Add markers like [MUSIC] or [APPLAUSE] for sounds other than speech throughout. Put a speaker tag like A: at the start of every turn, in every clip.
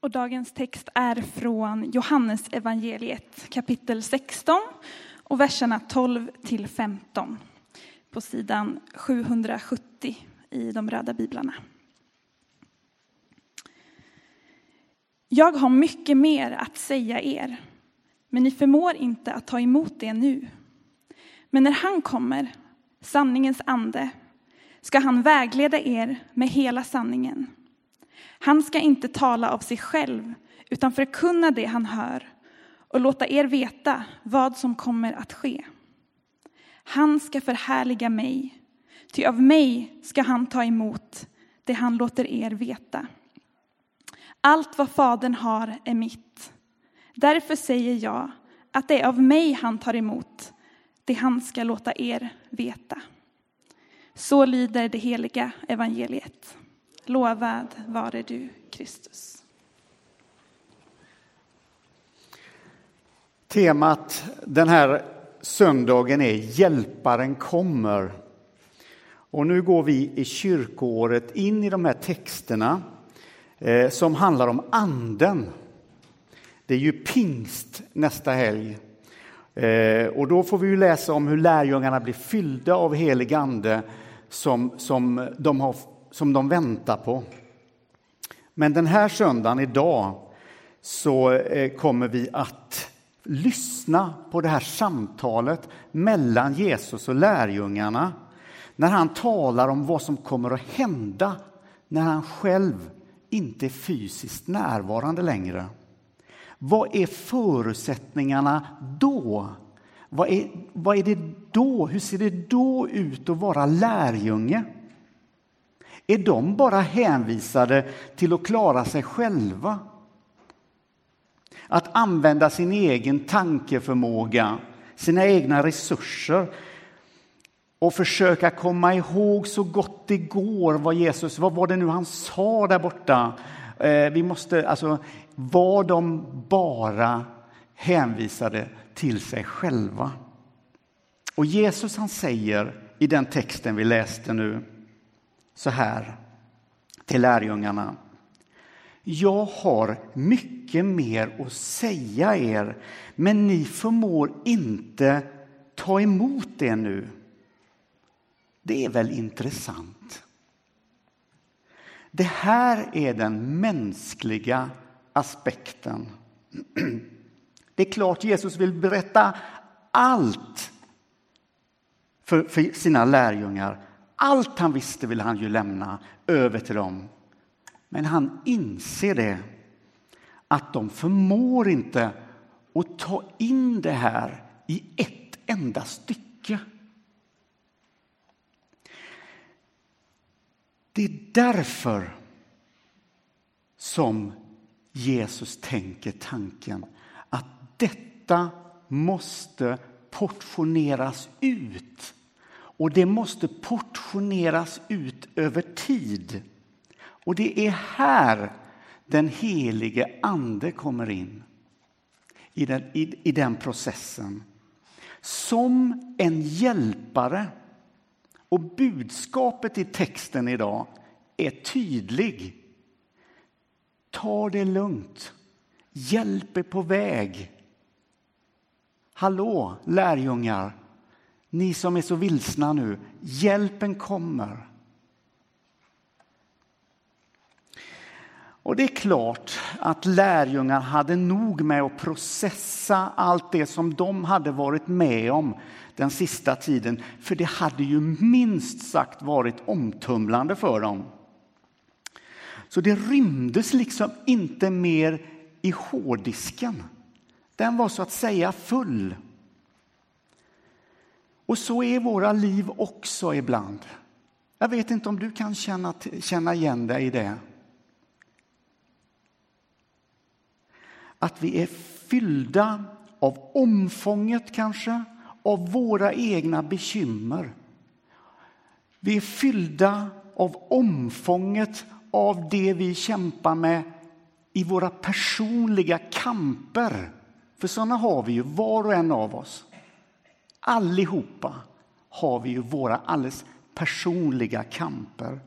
A: Och dagens text är från Johannes evangeliet kapitel 16 och verserna 12 till 15 på sidan 770 i de röda biblarna. Jag har mycket mer att säga er, men ni förmår inte att ta emot det nu. Men när han kommer, sanningens ande, ska han vägleda er med hela sanningen. Han ska inte tala av sig själv, utan förkunna det han hör och låta er veta vad som kommer att ske. Han ska förhärliga mig, ty av mig ska han ta emot det han låter er veta. Allt vad Fadern har är mitt. Därför säger jag att det är av mig han tar emot det han ska låta er veta. Så lyder det heliga evangeliet. Lovad vare du, Kristus.
B: Temat den här söndagen är Hjälparen kommer. Och nu går vi i kyrkoåret in i de här texterna eh, som handlar om Anden. Det är ju pingst nästa helg. Eh, och då får vi ju läsa om hur lärjungarna blir fyllda av helig ande som, som, de har, som de väntar på. Men den här söndagen, idag, så eh, kommer vi att lyssna på det här samtalet mellan Jesus och lärjungarna när han talar om vad som kommer att hända när han själv inte är fysiskt närvarande längre. Vad är förutsättningarna då? Vad är, vad är det då? Hur ser det då ut att vara lärjunge? Är de bara hänvisade till att klara sig själva? Att använda sin egen tankeförmåga, sina egna resurser och försöka komma ihåg så gott det går vad Jesus, vad var det nu han sa där borta? Eh, vi måste, alltså, var de bara hänvisade till sig själva? Och Jesus han säger i den texten vi läste nu så här till lärjungarna. Jag har mycket mer att säga er, men ni förmår inte ta emot det nu. Det är väl intressant? Det här är den mänskliga aspekten. Det är klart Jesus vill berätta allt för, för, sina lärjungar. Allt han visste vill han ju lämna över till dem. Men han inser det, att de förmår inte att ta in det här i ett enda stycke. Det är därför som Jesus tänker tanken att detta måste portioneras ut. Och det måste portioneras ut över tid. Och det är här den helige Ande kommer in i den, i, i den processen. Som en hjälpare. Och budskapet i texten idag är tydlig. Ta det lugnt. Hjälp är på väg. Hallå, lärjungar, ni som är så vilsna nu. Hjälpen kommer. Och det är klart att lärjungar hade nog med att processa allt det som de hade varit med om den sista tiden. För det hade ju minst sagt varit omtumlande för dem. Så det rymdes liksom inte mer i hårddisken. Den var så att säga full. Och så är våra liv också ibland. Jag vet inte om du kan känna, känna igen dig i det. Att vi är fyllda av omfånget kanske, av våra egna bekymmer. Vi är fyllda av omfånget av det vi kämpar med i våra personliga kamper. För sådana har vi ju, var och en av oss. Allihopa har vi ju våra alldeles personliga kamper.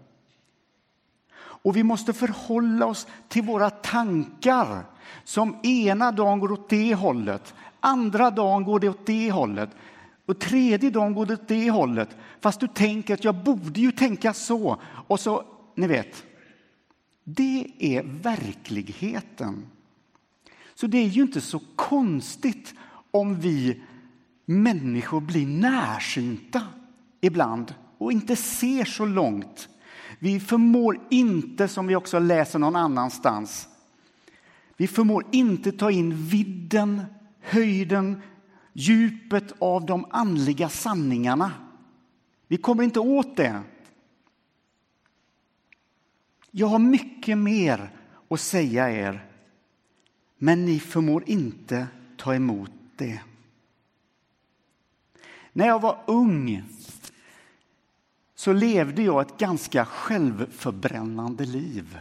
B: Och vi måste förhålla oss till våra tankar som ena dagen går åt det hållet, andra dagen går det åt det hållet och tredje dagen går det åt det hållet. Fast du tänker att jag borde ju tänka så. Och så, ni vet. Det är verkligheten. Så det är ju inte så konstigt om vi människor blir närsynta ibland och inte ser så långt. Vi förmår inte, som vi också läser någon annanstans, vi förmår inte ta in vidden, höjden, djupet av de andliga sanningarna. Vi kommer inte åt det. Jag har mycket mer att säga er, men ni förmår inte ta emot det. När jag var ung så levde jag ett ganska självförbrännande liv.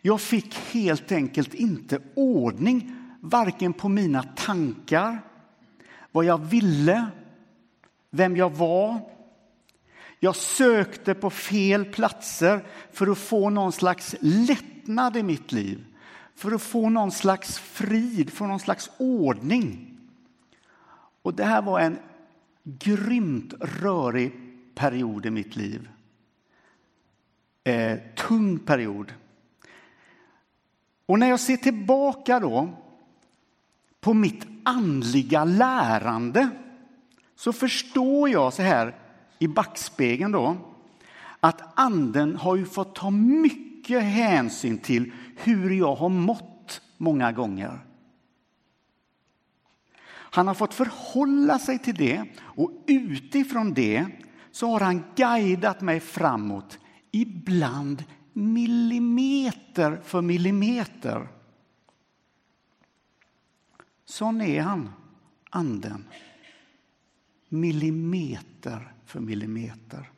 B: Jag fick helt enkelt inte ordning varken på mina tankar, vad jag ville, vem jag var. Jag sökte på fel platser för att få någon slags lättnad i mitt liv, för att få någon slags frid, få någon slags ordning. Och det här var en grymt rörig period i mitt liv. Eh, tung period. Och när jag ser tillbaka då på mitt andliga lärande så förstår jag så här i backspegeln då att anden har ju fått ta mycket hänsyn till hur jag har mått många gånger. Han har fått förhålla sig till det och utifrån det så har han guidat mig framåt, ibland millimeter för millimeter. Sån är han, anden. Millimeter för millimeter.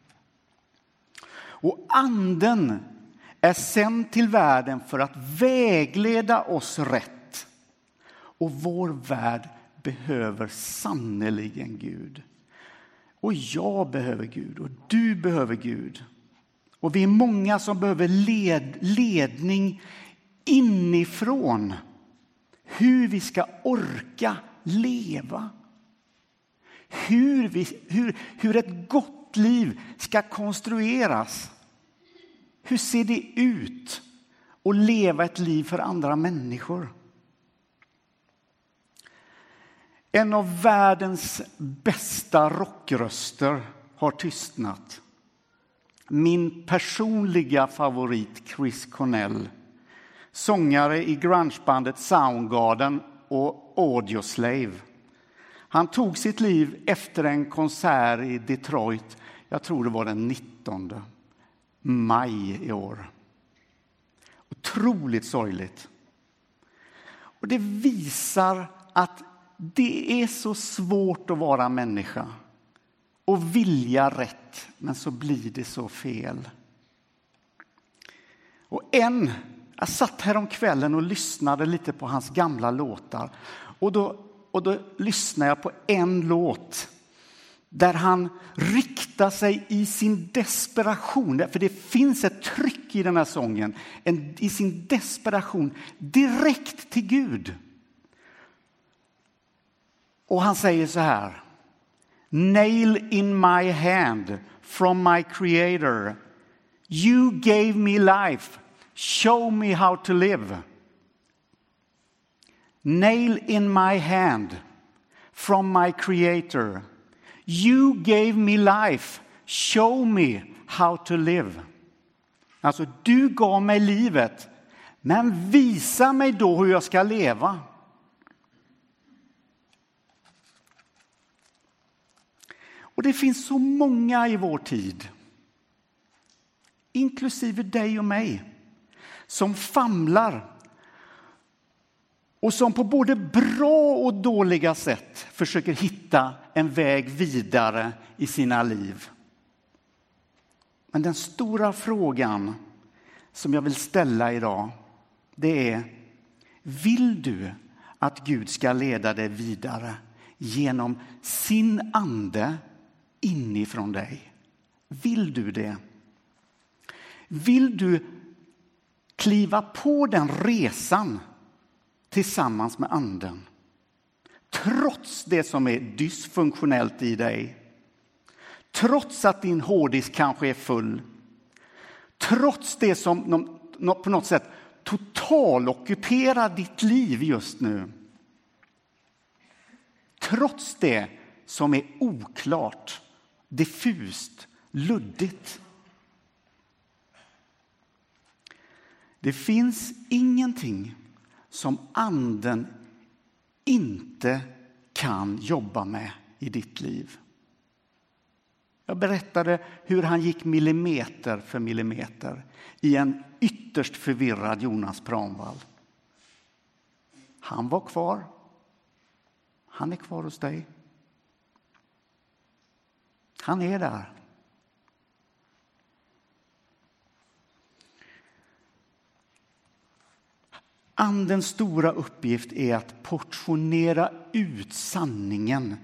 B: Och anden är sänd till världen för att vägleda oss rätt. Och vår värld behöver sannerligen Gud. Och jag behöver Gud och du behöver Gud. Och vi är många som behöver led, ledning inifrån hur vi ska orka leva. Hur, vi, hur, hur ett gott liv ska konstrueras. Hur ser det ut att leva ett liv för andra människor? En av världens bästa rockröster har tystnat. Min personliga favorit Chris Cornell sångare i grungebandet Soundgarden och Audioslave. Han tog sitt liv efter en konsert i Detroit. Jag tror det var den 19 maj i år. Otroligt sorgligt. Och det visar att det är så svårt att vara människa och vilja rätt, men så blir det så fel. Och en jag satt här om kvällen och lyssnade lite på hans gamla låtar. Och då, och då lyssnade jag på en låt där han riktar sig i sin desperation, för det finns ett tryck i den här sången, en, i sin desperation direkt till Gud. Och han säger så här. Nail in my hand from my creator. You gave me life. Show me how to live. Nail in my hand from my creator. You gave me life. Show me how to live. Alltså, du gav mig livet, men visa mig då hur jag ska leva. Och det finns så många i vår tid, inklusive dig och mig, som famlar och som på både bra och dåliga sätt försöker hitta en väg vidare i sina liv. Men den stora frågan som jag vill ställa idag, det är vill du att Gud ska leda dig vidare genom sin ande inifrån dig? Vill du det? Vill du kliva på den resan tillsammans med anden? Trots det som är dysfunktionellt i dig. Trots att din hårddisk kanske är full. Trots det som på något sätt totalockuperar ditt liv just nu. Trots det som är oklart, diffust, luddigt. Det finns ingenting som anden inte kan jobba med i ditt liv. Jag berättade hur han gick millimeter för millimeter i en ytterst förvirrad Jonas Pramvall. Han var kvar. Han är kvar hos dig. Han är där. Andens stora uppgift är att portionera ut sanningen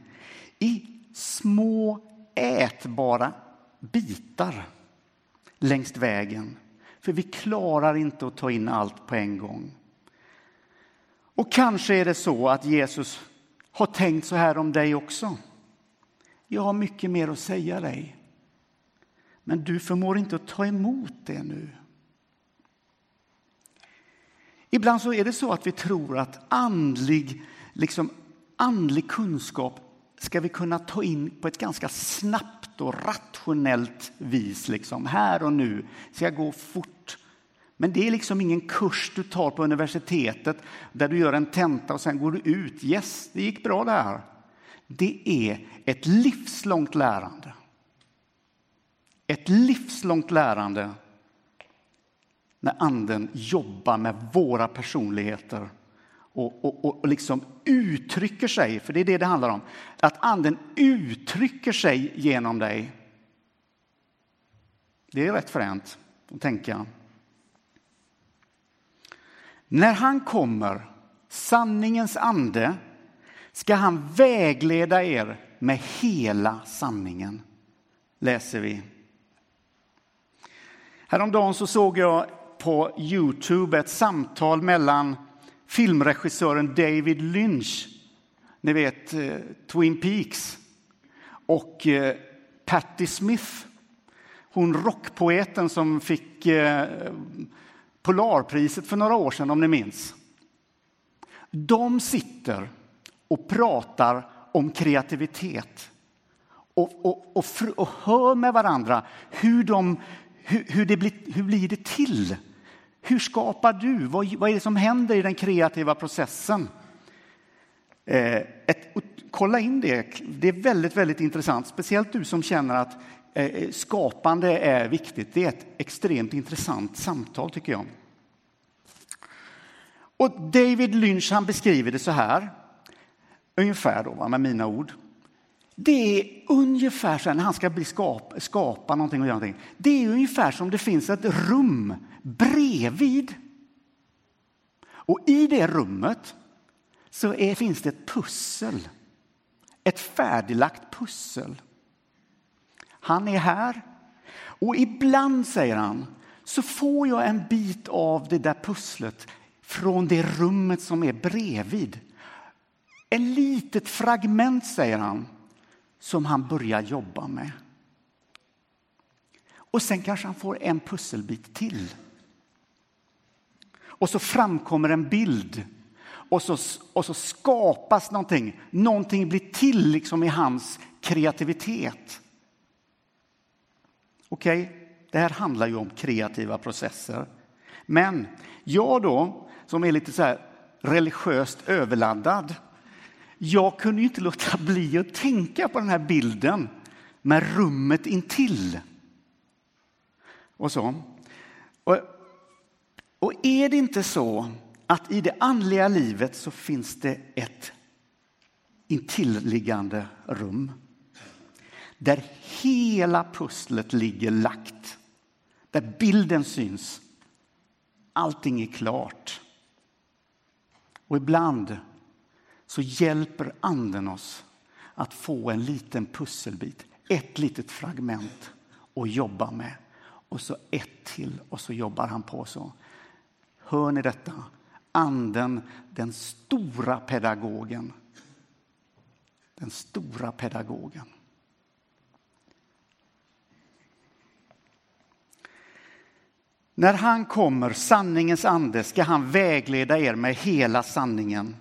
B: i små ätbara bitar längs vägen. För vi klarar inte att ta in allt på en gång. Och kanske är det så att Jesus har tänkt så här om dig också. Jag har mycket mer att säga dig. Men du förmår inte att ta emot det nu. Ibland så är det så att vi tror att andlig, liksom, andlig kunskap ska vi kunna ta in på ett ganska snabbt och rationellt vis. Liksom. Här och nu ska gå fort. Men det är liksom ingen kurs du tar på universitetet där du gör en tenta och sen går du ut. Yes, det gick bra det här. Det är ett livslångt lärande. Ett livslångt lärande när Anden jobbar med våra personligheter och, och, och liksom uttrycker sig, för det är det det handlar om. Att Anden uttrycker sig genom dig. Det är rätt fränt att tänka. När han kommer, sanningens ande, ska han vägleda er med hela sanningen, läser vi. Häromdagen så såg jag på Youtube ett samtal mellan filmregissören David Lynch, ni vet eh, Twin Peaks, och eh, Patti Smith, hon rockpoeten som fick eh, Polarpriset för några år sedan, om ni minns. De sitter och pratar om kreativitet och, och, och, och hör med varandra hur, de, hur, hur, det blir, hur blir det till hur skapar du? Vad, vad är det som händer i den kreativa processen? Eh, ett, kolla in det. Det är väldigt, väldigt intressant. Speciellt du som känner att eh, skapande är viktigt. Det är ett extremt intressant samtal, tycker jag. Och David Lynch han beskriver det så här, ungefär då, med mina ord. Det är ungefär så här, när han ska bli skapa någonting och göra någonting. Det är ungefär som det finns ett rum bredvid. Och i det rummet så är, finns det ett pussel. Ett färdiglagt pussel. Han är här. Och ibland, säger han, så får jag en bit av det där pusslet från det rummet som är bredvid. En litet fragment, säger han, som han börjar jobba med. Och sen kanske han får en pusselbit till. Och så framkommer en bild och så, och så skapas någonting. Någonting blir till liksom i hans kreativitet. Okej, okay? det här handlar ju om kreativa processer. Men jag då, som är lite så här religiöst överladdad, jag kunde inte låta [LAUGHS] bli att tänka på den här bilden med rummet intill. Och så. Och, och är det inte så att i det andliga livet så finns det ett intilliggande rum där hela pusslet ligger lagt, där bilden syns. Allting är klart. Och ibland så hjälper Anden oss att få en liten pusselbit, ett litet fragment att jobba med. och så ett till och så jobbar han på så. Hör ni detta? Anden, den stora pedagogen. Den stora pedagogen. När han kommer, sanningens ande, ska han vägleda er med hela sanningen.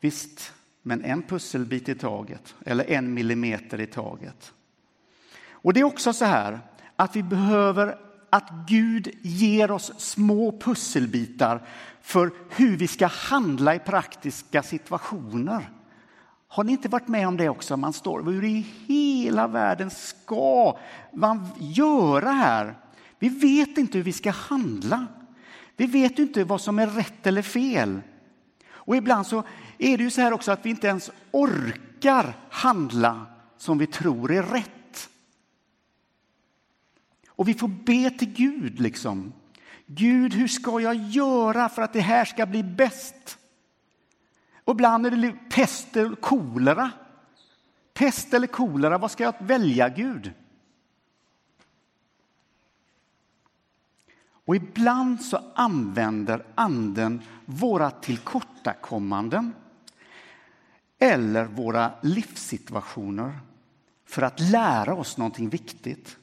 B: Visst, men en pusselbit i taget, eller en millimeter i taget. Och det är också så här att vi behöver att Gud ger oss små pusselbitar för hur vi ska handla i praktiska situationer. Har ni inte varit med om det också? Man står, hur i hela världen ska man göra här? Vi vet inte hur vi ska handla. Vi vet inte vad som är rätt eller fel. Och ibland så är det ju så här också att vi inte ens orkar handla som vi tror är rätt. Och vi får be till Gud liksom. Gud, hur ska jag göra för att det här ska bli bäst? Och ibland är det pest eller kolera. Pest eller kolera, vad ska jag välja Gud? Och ibland så använder anden våra tillkortakommanden eller våra livssituationer för att lära oss någonting viktigt.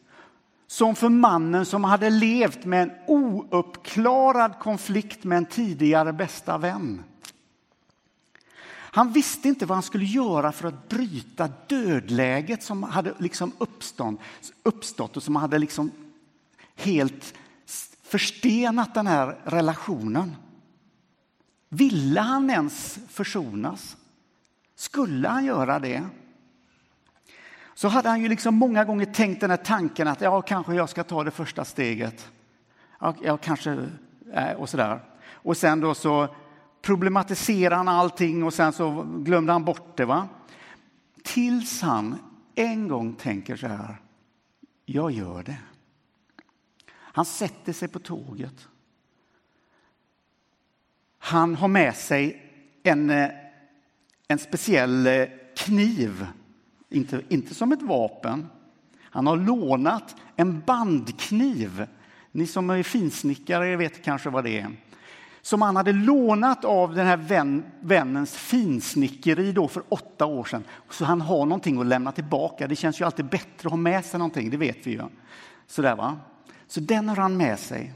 B: Som för mannen som hade levt med en ouppklarad konflikt med en tidigare bästa vän. Han visste inte vad han skulle göra för att bryta dödläget som hade liksom uppstått, uppstått och som hade liksom helt förstenat den här relationen. Ville han ens försonas? Skulle han göra det? Så hade han ju liksom många gånger tänkt den här tanken att ja, kanske jag ska ta det första steget. Ja, jag kanske, eh, och sådär. Och sen då så problematiserade han allting och sen så glömde han bort det. Va? Tills han en gång tänker så här, jag gör det. Han sätter sig på tåget. Han har med sig en, eh, en speciell eh, kniv, inte, inte som ett vapen. Han har lånat en bandkniv. Ni som är finsnickare vet kanske vad det är. Som han hade lånat av den här vän, vännens finsnickeri då för åtta år sedan. Så han har någonting att lämna tillbaka. Det känns ju alltid bättre att ha med sig någonting, det vet vi ju. Sådär va. Så den har han med sig.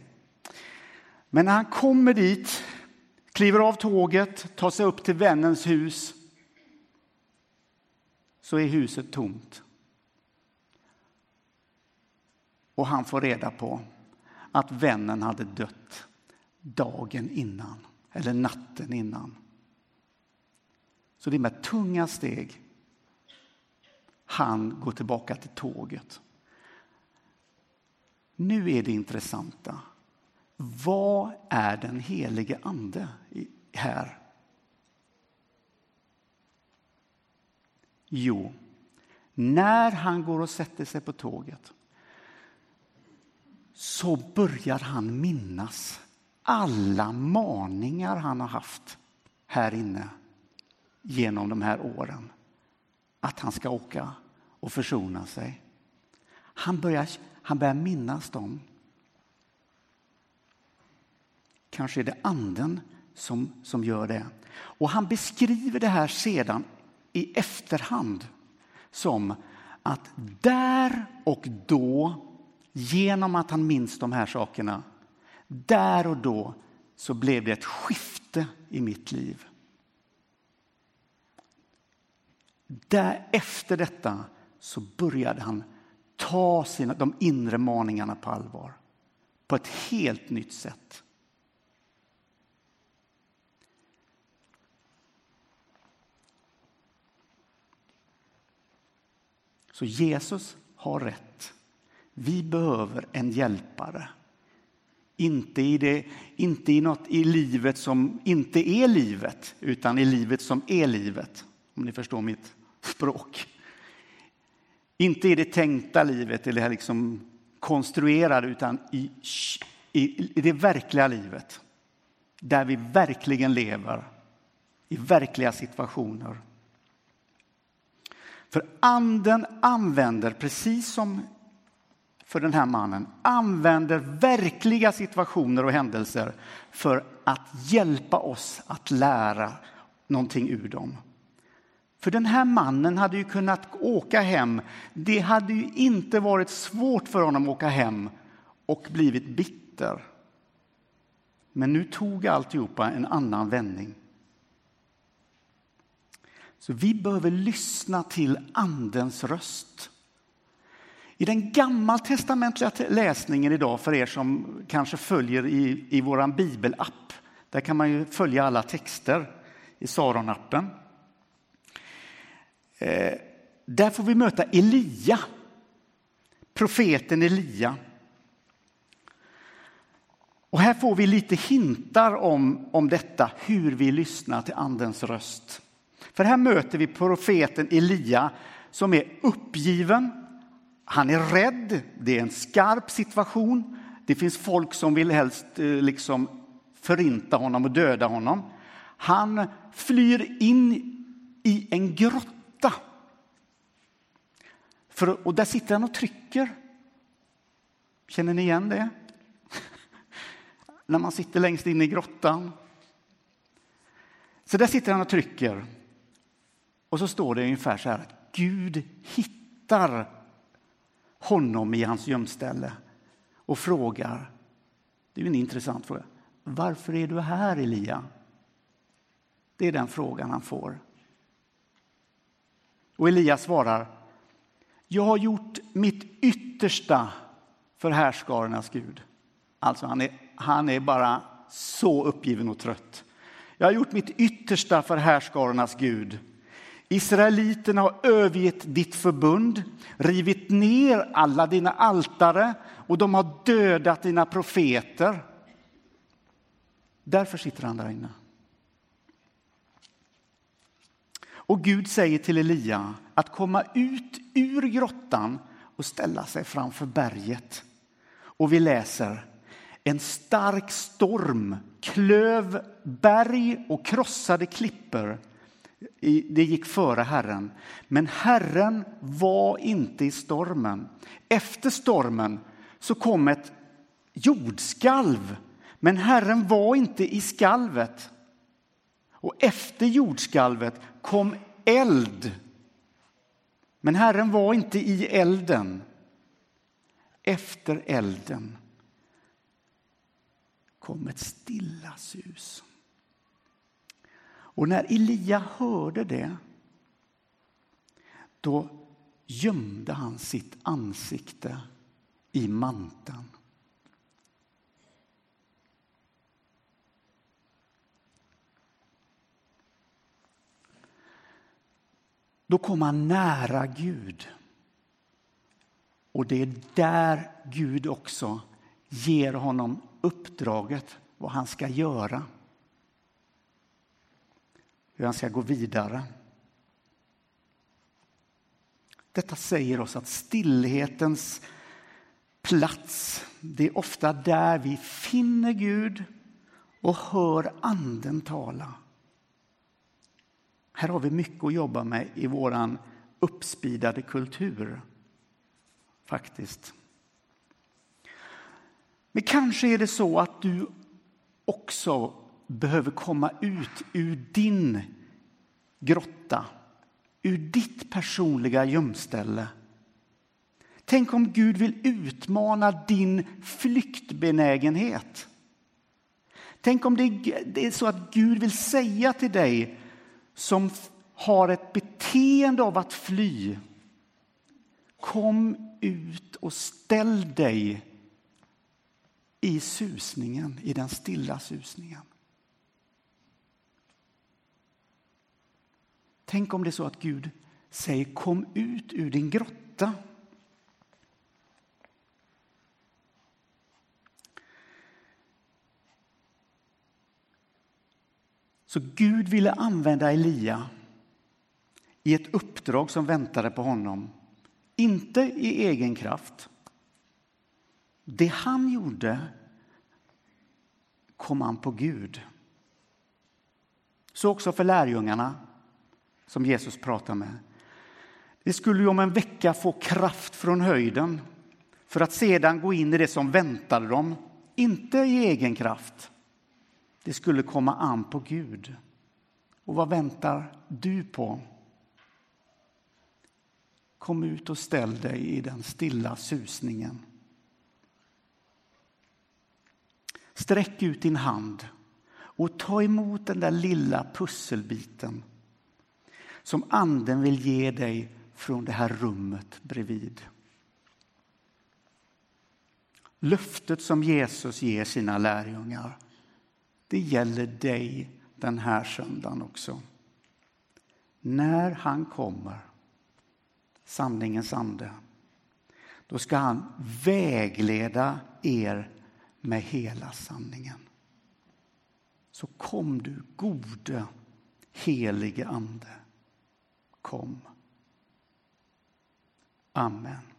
B: Men när han kommer dit, kliver av tåget, tar sig upp till vännens hus så är huset tomt. Och han får reda på att vännen hade dött dagen innan, eller natten innan. Så det är med tunga steg han går tillbaka till tåget. Nu är det intressanta. Vad är den helige ande här? Jo, när han går och sätter sig på tåget så börjar han minnas alla maningar han har haft här inne genom de här åren. Att han ska åka och försona sig. Han börjar han börjar minnas dem. Kanske är det anden som, som gör det. Och han beskriver det här sedan i efterhand som att där och då, genom att han minns de här sakerna, där och då så blev det ett skifte i mitt liv. Där, efter detta så började han ta sina, de inre maningarna på allvar på ett helt nytt sätt. Så Jesus har rätt. Vi behöver en hjälpare. Inte i, det, inte i något i livet som inte är livet, utan i livet som är livet. Om ni förstår mitt språk. Inte i det tänkta livet eller liksom konstruerade, utan i, i, i det verkliga livet. Där vi verkligen lever, i verkliga situationer. För anden använder, precis som för den här mannen använder verkliga situationer och händelser för att hjälpa oss att lära någonting ur dem. För den här mannen hade ju kunnat åka hem. Det hade ju inte varit svårt för honom att åka hem och blivit bitter. Men nu tog alltihopa en annan vändning. Så vi behöver lyssna till Andens röst. I den gammaltestamentliga läsningen idag, för er som kanske följer i, i vår bibelapp, där kan man ju följa alla texter i Saronappen. Eh, där får vi möta Elia, profeten Elia. Och här får vi lite hintar om, om detta, hur vi lyssnar till Andens röst. För här möter vi profeten Elia som är uppgiven. Han är rädd, det är en skarp situation. Det finns folk som vill helst eh, liksom förinta honom och döda honom. Han flyr in i en grotta. För, och där sitter han och trycker. Känner ni igen det? [LAUGHS] När man sitter längst in i grottan. Så där sitter han och trycker. Och så står det ungefär så här att Gud hittar honom i hans gömställe och frågar, det är en intressant fråga, varför är du här Elia? Det är den frågan han får. Och Elia svarar, jag har gjort mitt yttersta för härskarornas Gud. Alltså han är, han är bara så uppgiven och trött. Jag har gjort mitt yttersta för härskarnas Gud. Israeliterna har övergett ditt förbund, rivit ner alla dina altare och de har dödat dina profeter. Därför sitter han där inne. Och Gud säger till Elia att komma ut ur grottan och ställa sig framför berget. Och vi läser en stark storm klöv berg och krossade klippor det gick före Herren. Men Herren var inte i stormen. Efter stormen så kom ett jordskalv, men Herren var inte i skalvet. Och efter jordskalvet kom eld. Men Herren var inte i elden. Efter elden kom ett stilla sus. Och när Elia hörde det, då gömde han sitt ansikte i manteln. Då kom han nära Gud. Och det är där Gud också ger honom uppdraget vad han ska göra hur han ska gå vidare. Detta säger oss att stillhetens plats, det är ofta där vi finner Gud och hör Anden tala. Här har vi mycket att jobba med i vår uppspidade kultur, faktiskt. Men kanske är det så att du också behöver komma ut ur din grotta, ur ditt personliga gömställe. Tänk om Gud vill utmana din flyktbenägenhet. Tänk om det är så att Gud vill säga till dig som har ett beteende av att fly. Kom ut och ställ dig i susningen, i den stilla susningen. Tänk om det är så att Gud säger kom ut ur din grotta. Så Gud ville använda Elia i ett uppdrag som väntade på honom. Inte i egen kraft. Det han gjorde kom han på Gud. Så också för lärjungarna som Jesus pratar med. De skulle ju om en vecka få kraft från höjden för att sedan gå in i det som väntade dem, inte i egen kraft. Det skulle komma an på Gud. Och vad väntar du på? Kom ut och ställ dig i den stilla susningen. Sträck ut din hand och ta emot den där lilla pusselbiten som Anden vill ge dig från det här rummet bredvid. Löftet som Jesus ger sina lärjungar, det gäller dig den här söndagen också. När han kommer, sanningens ande, då ska han vägleda er med hela sanningen. Så kom du, gode, helige Ande. Kom. Amen.